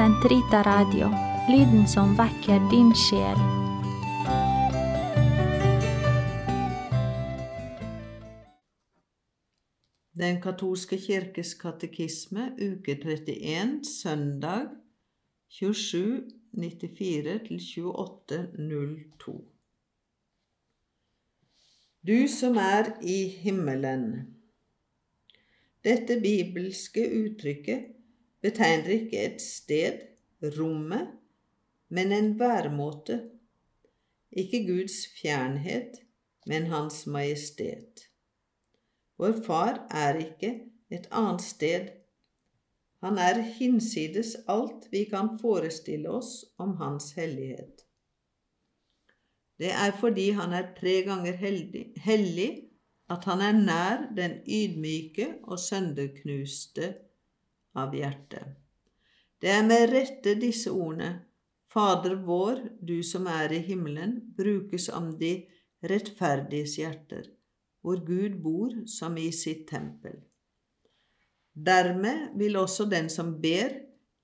Sentrita Radio, lyden som vekker din sjel. Den katolske kirkes katekisme, uke 31, søndag 27.94-28.02. Du som er i himmelen. Dette bibelske uttrykket betegner ikke et sted, rommet, men en væremåte. Ikke Guds fjernhet, men Hans Majestet. Vår Far er ikke et annet sted. Han er hinsides alt vi kan forestille oss om Hans hellighet. Det er fordi han er tre ganger hellig at han er nær den ydmyke og sønderknuste av hjertet. Det er med rette disse ordene Fader vår, du som er i himmelen, brukes om de rettferdiges hjerter hvor Gud bor som i sitt tempel. Dermed vil også den som ber,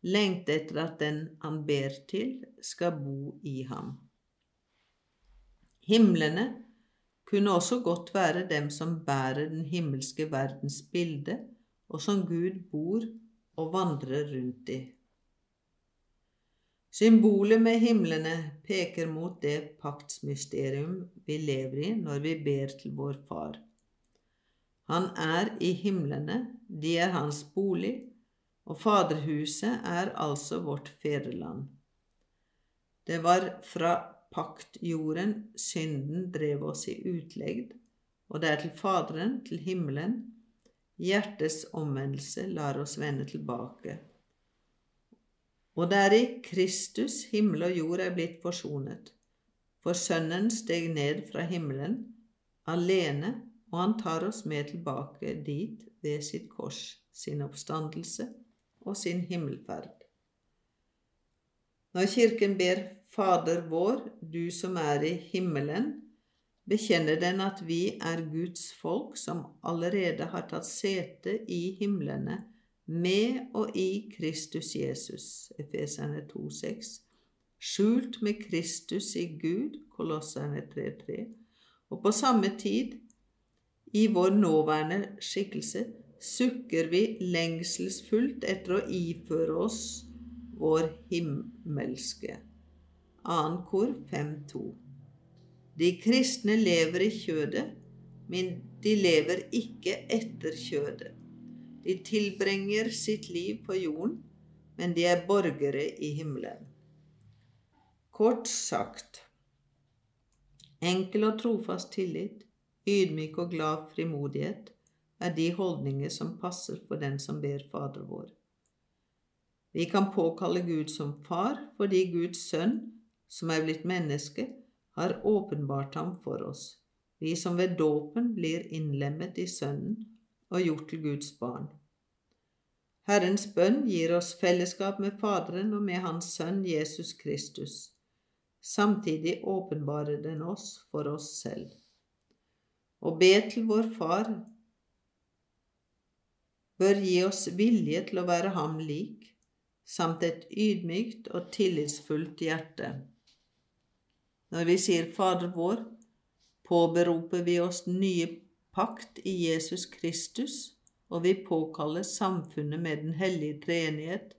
lengte etter at den han ber til, skal bo i ham. Himlene kunne også godt være dem som bærer den himmelske verdens bilde, og som Gud bor og vandrer rundt i. Symbolet med himlene peker mot det paktsmysterium vi lever i når vi ber til vår Far. Han er i himlene, de er hans bolig, og Faderhuset er altså vårt fedreland. Det var fra paktjorden synden drev oss i utlegd, og det er til Faderen, til himmelen, hjertets omvendelse lar oss vende tilbake og det er i Kristus himmel og jord er blitt forsonet. For Sønnen steg ned fra himmelen alene, og han tar oss med tilbake dit ved sitt kors, sin oppstandelse og sin himmelferd. Når Kirken ber Fader vår, du som er i himmelen, bekjenner den at vi er Guds folk som allerede har tatt sete i himlene med og i Kristus Jesus, Efeserne 2,6, skjult med Kristus i Gud, Kolosserne 3,3, og på samme tid, i vår nåværende skikkelse, sukker vi lengselsfullt etter å iføre oss vår himmelske. Annen kor 5,2. De kristne lever i kjødet, men de lever ikke etter kjødet. De tilbringer sitt liv på jorden, men de er borgere i himmelen. Kort sagt enkel og trofast tillit, ydmyk og glad frimodighet er de holdninger som passer for den som ber Fader vår. Vi kan påkalle Gud som far fordi Guds sønn, som er blitt menneske, har åpenbart ham for oss, vi som ved dåpen blir innlemmet i Sønnen og gjort til Guds barn. Herrens bønn gir oss fellesskap med Faderen og med Hans Sønn Jesus Kristus. Samtidig åpenbarer den oss for oss selv. Å be til vår Far bør gi oss vilje til å være ham lik, samt et ydmykt og tillitsfullt hjerte. Når vi sier Fader vår, påberoper vi oss nye pakt i Jesus Kristus, og vi påkaller samfunnet med den hellige treenighet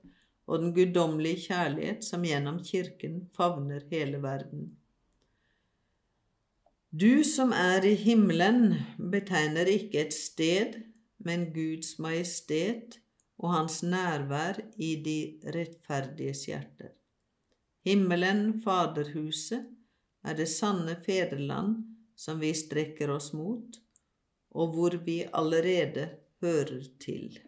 og den guddommelige kjærlighet som gjennom Kirken favner hele verden. Du som er i himmelen, betegner ikke et sted, men Guds majestet og Hans nærvær i de rettferdiges hjerter. Himmelen, Faderhuset, er det sanne fedreland som vi strekker oss mot, og hvor vi allerede hører til.